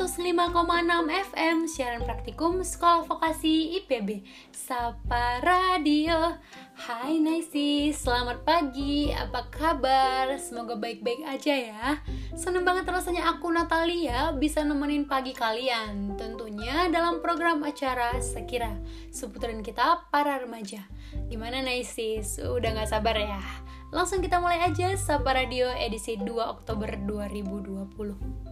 105,6 FM siaran praktikum Sekolah Vokasi IPB Sapa Radio Hai Naisi, selamat pagi, apa kabar? Semoga baik-baik aja ya Seneng banget rasanya aku Natalia bisa nemenin pagi kalian Tentunya dalam program acara Sekira Seputaran kita para remaja Gimana Naisis? Udah gak sabar ya? Langsung kita mulai aja Sapa Radio edisi 2 Oktober 2020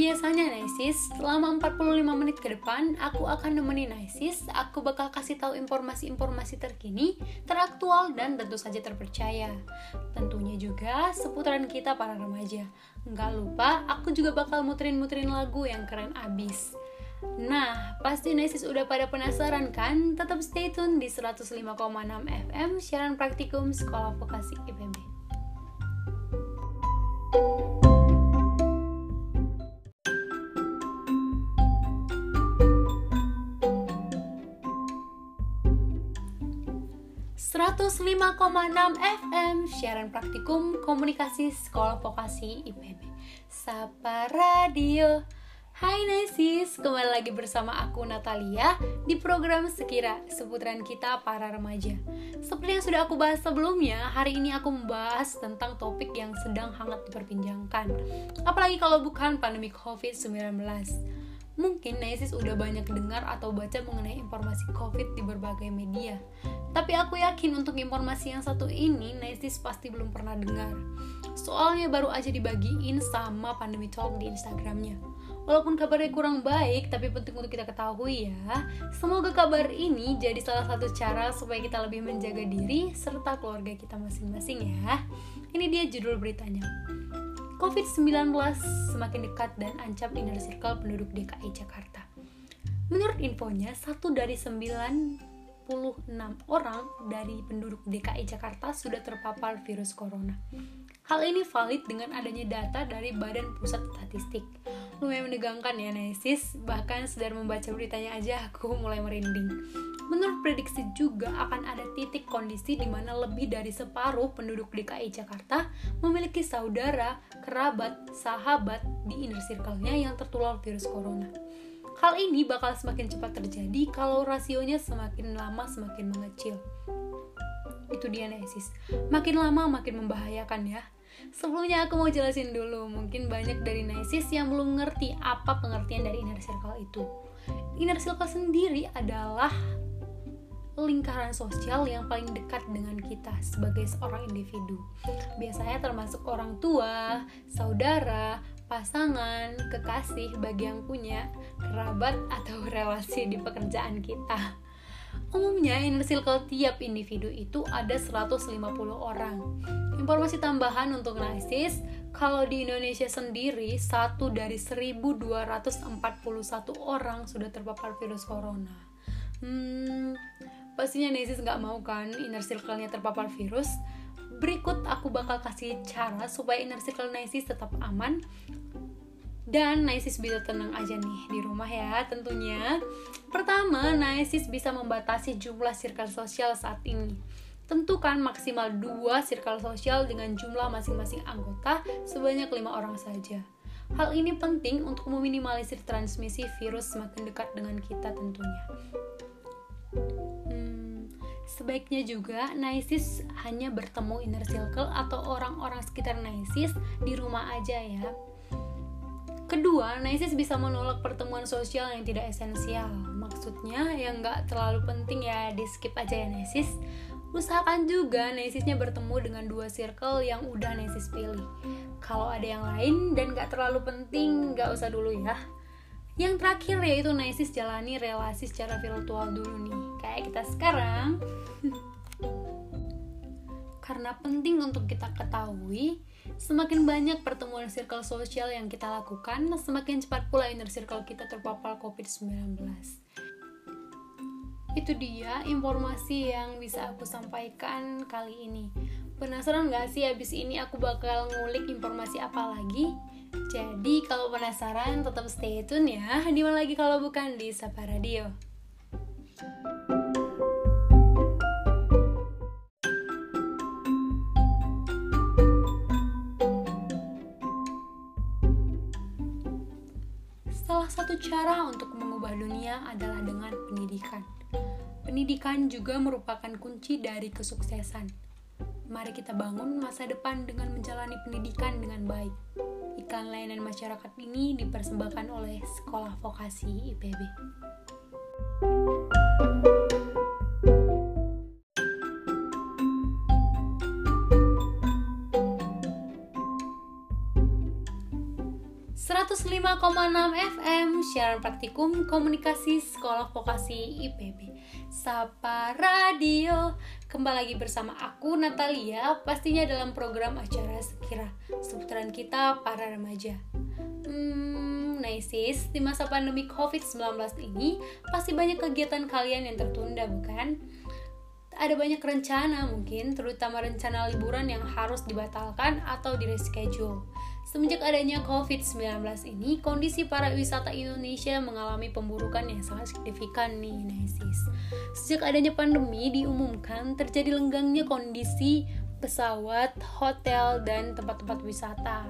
biasanya Naisis, selama 45 menit ke depan aku akan nemenin Naisis, aku bakal kasih tahu informasi-informasi terkini, teraktual dan tentu saja terpercaya. Tentunya juga seputaran kita para remaja. Nggak lupa, aku juga bakal muterin-muterin lagu yang keren abis. Nah, pasti Naisis udah pada penasaran kan? Tetap stay tune di 105,6 FM siaran praktikum Sekolah Vokasi IPB. 105,6 FM siaran praktikum komunikasi sekolah vokasi IPB Sapa Radio Hai Nesis, kembali lagi bersama aku Natalia di program Sekira, seputaran kita para remaja. Seperti yang sudah aku bahas sebelumnya, hari ini aku membahas tentang topik yang sedang hangat diperbincangkan. Apalagi kalau bukan pandemi COVID-19. Mungkin Nesis udah banyak dengar atau baca mengenai informasi COVID di berbagai media. Tapi aku yakin untuk informasi yang satu ini Nesis pasti belum pernah dengar. Soalnya baru aja dibagiin sama Pandemi Talk di Instagramnya. Walaupun kabarnya kurang baik, tapi penting untuk kita ketahui ya. Semoga kabar ini jadi salah satu cara supaya kita lebih menjaga diri serta keluarga kita masing-masing ya. Ini dia judul beritanya. COVID-19 semakin dekat dan ancam inner circle penduduk DKI Jakarta. Menurut infonya, satu dari 96 orang dari penduduk DKI Jakarta sudah terpapar virus corona. Hal ini valid dengan adanya data dari Badan Pusat Statistik. Lumayan menegangkan ya Nesis, bahkan sedar membaca beritanya aja aku mulai merinding. Menurut prediksi juga akan ada titik kondisi di mana lebih dari separuh penduduk DKI Jakarta memiliki saudara, kerabat, sahabat di inner circle-nya yang tertular virus corona. Hal ini bakal semakin cepat terjadi kalau rasionya semakin lama semakin mengecil. Itu dia Nesis. Makin lama makin membahayakan ya. Sebelumnya aku mau jelasin dulu, mungkin banyak dari Nesis yang belum ngerti apa pengertian dari inner circle itu. Inner circle sendiri adalah lingkaran sosial yang paling dekat dengan kita sebagai seorang individu. Biasanya termasuk orang tua, saudara, pasangan, kekasih bagi yang punya, kerabat atau relasi di pekerjaan kita. Umumnya inner circle tiap individu itu ada 150 orang. Informasi tambahan untuk narsis, kalau di Indonesia sendiri, satu dari 1241 orang sudah terpapar virus corona. Hmm, pastinya Nesis nggak mau kan inner circle-nya terpapar virus berikut aku bakal kasih cara supaya inner circle Nesis tetap aman dan Naisis bisa tenang aja nih di rumah ya tentunya pertama Naisis bisa membatasi jumlah circle sosial saat ini tentukan maksimal dua circle sosial dengan jumlah masing-masing anggota sebanyak lima orang saja Hal ini penting untuk meminimalisir transmisi virus semakin dekat dengan kita tentunya. Sebaiknya juga Naisis hanya bertemu inner circle atau orang-orang sekitar Naisis di rumah aja ya. Kedua, Naisis bisa menolak pertemuan sosial yang tidak esensial. Maksudnya yang nggak terlalu penting ya di skip aja ya Naisis. Usahakan juga Naisisnya bertemu dengan dua circle yang udah Naisis pilih. Kalau ada yang lain dan nggak terlalu penting, nggak usah dulu ya. Yang terakhir yaitu Naisis jalani relasi secara virtual dulu nih kayak kita sekarang karena penting untuk kita ketahui semakin banyak pertemuan circle sosial yang kita lakukan semakin cepat pula inner circle kita terpapar covid-19 itu dia informasi yang bisa aku sampaikan kali ini. Penasaran gak sih abis ini aku bakal ngulik informasi apa lagi? Jadi kalau penasaran tetap stay tune ya. Di mana lagi kalau bukan di Sapa Radio cara untuk mengubah dunia adalah dengan pendidikan. Pendidikan juga merupakan kunci dari kesuksesan. Mari kita bangun masa depan dengan menjalani pendidikan dengan baik. Iklan layanan masyarakat ini dipersembahkan oleh Sekolah Vokasi IPB. 105,6 FM siaran praktikum komunikasi sekolah vokasi IPB Sapa Radio Kembali lagi bersama aku Natalia Pastinya dalam program acara Sekira Seputaran kita para remaja Hmm, Naisis, di masa pandemi COVID-19 ini Pasti banyak kegiatan kalian yang tertunda bukan? ada banyak rencana mungkin, terutama rencana liburan yang harus dibatalkan atau di reschedule. Semenjak adanya COVID-19 ini, kondisi para wisata Indonesia mengalami pemburukan yang sangat signifikan nih, Nesis. Sejak adanya pandemi, diumumkan terjadi lenggangnya kondisi pesawat, hotel, dan tempat-tempat wisata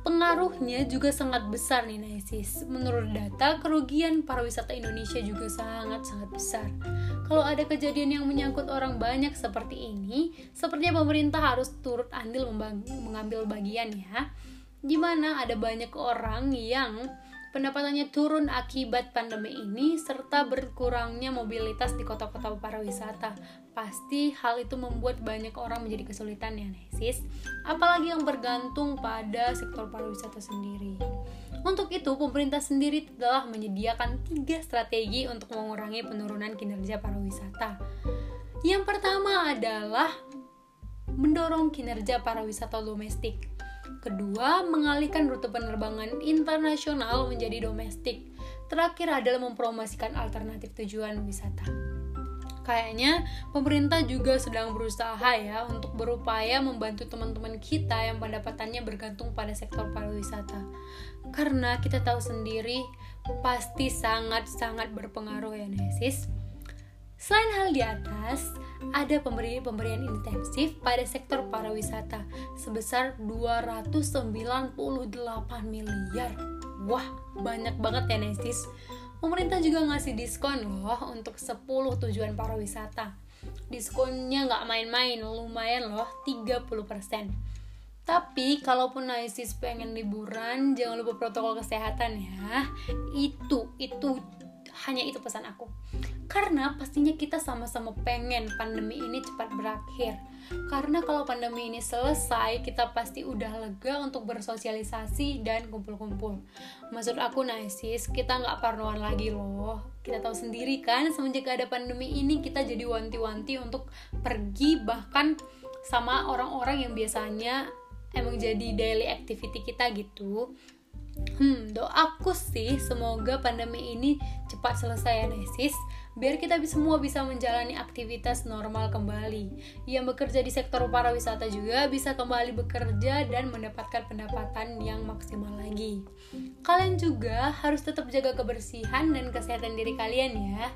pengaruhnya juga sangat besar nih Naisis. Menurut data, kerugian para wisata Indonesia juga sangat-sangat besar. Kalau ada kejadian yang menyangkut orang banyak seperti ini, sepertinya pemerintah harus turut andil mengambil bagian ya. Di mana ada banyak orang yang pendapatannya turun akibat pandemi ini serta berkurangnya mobilitas di kota-kota pariwisata. Pasti hal itu membuat banyak orang menjadi kesulitan ya Nesis, apalagi yang bergantung pada sektor pariwisata sendiri. Untuk itu, pemerintah sendiri telah menyediakan tiga strategi untuk mengurangi penurunan kinerja pariwisata. Yang pertama adalah mendorong kinerja pariwisata domestik Kedua, mengalihkan rute penerbangan internasional menjadi domestik. Terakhir adalah mempromosikan alternatif tujuan wisata. Kayaknya pemerintah juga sedang berusaha ya untuk berupaya membantu teman-teman kita yang pendapatannya bergantung pada sektor pariwisata. Karena kita tahu sendiri pasti sangat-sangat berpengaruh ya Nesis Selain hal di atas, ada pemberian-pemberian intensif pada sektor pariwisata sebesar 298 miliar. Wah, banyak banget ya Nestis. Pemerintah juga ngasih diskon loh untuk 10 tujuan pariwisata. Diskonnya nggak main-main, lumayan loh, 30%. Tapi kalaupun Naisis pengen liburan, jangan lupa protokol kesehatan ya. Itu, itu hanya itu pesan aku karena pastinya kita sama-sama pengen pandemi ini cepat berakhir. Karena kalau pandemi ini selesai kita pasti udah lega untuk bersosialisasi dan kumpul-kumpul. Maksud aku naisis kita nggak parnoan lagi loh. Kita tahu sendiri kan semenjak ada pandemi ini kita jadi wanti-wanti untuk pergi bahkan sama orang-orang yang biasanya emang jadi daily activity kita gitu. Hmm, doaku sih semoga pandemi ini cepat selesai ya Nesis biar kita semua bisa menjalani aktivitas normal kembali. Yang bekerja di sektor pariwisata juga bisa kembali bekerja dan mendapatkan pendapatan yang maksimal lagi. Kalian juga harus tetap jaga kebersihan dan kesehatan diri kalian ya.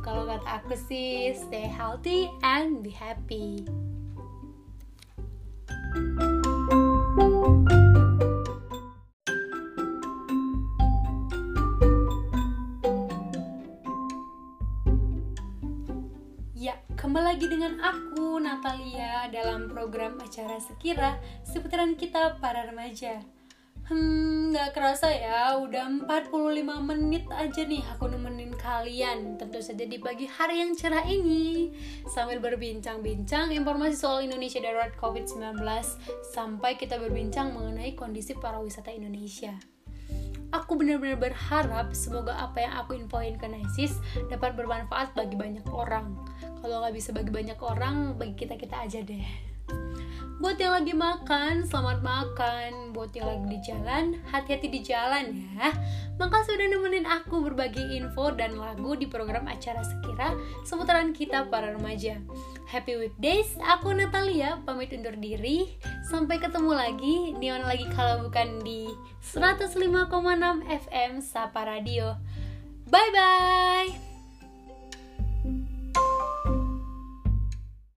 Kalau kata aku sih, stay healthy and be happy. Kembali lagi dengan aku, Natalia, dalam program acara Sekira, seputaran kita para remaja. Hmm, gak kerasa ya, udah 45 menit aja nih aku nemenin kalian. Tentu saja di pagi hari yang cerah ini. Sambil berbincang-bincang informasi soal Indonesia darurat COVID-19 Sampai kita berbincang mengenai kondisi para wisata Indonesia Aku benar-benar berharap semoga apa yang aku infoin ke Nesis dapat bermanfaat bagi banyak orang. Kalau nggak bisa bagi banyak orang, bagi kita-kita aja deh. Buat yang lagi makan, selamat makan. Buat yang lagi di jalan, hati-hati di jalan ya. Makasih sudah nemenin aku berbagi info dan lagu di program acara Sekira seputaran kita para remaja. Happy weekdays, aku Natalia, pamit undur diri. Sampai ketemu lagi, mana lagi kalau bukan di 105,6 FM Sapa Radio. Bye-bye!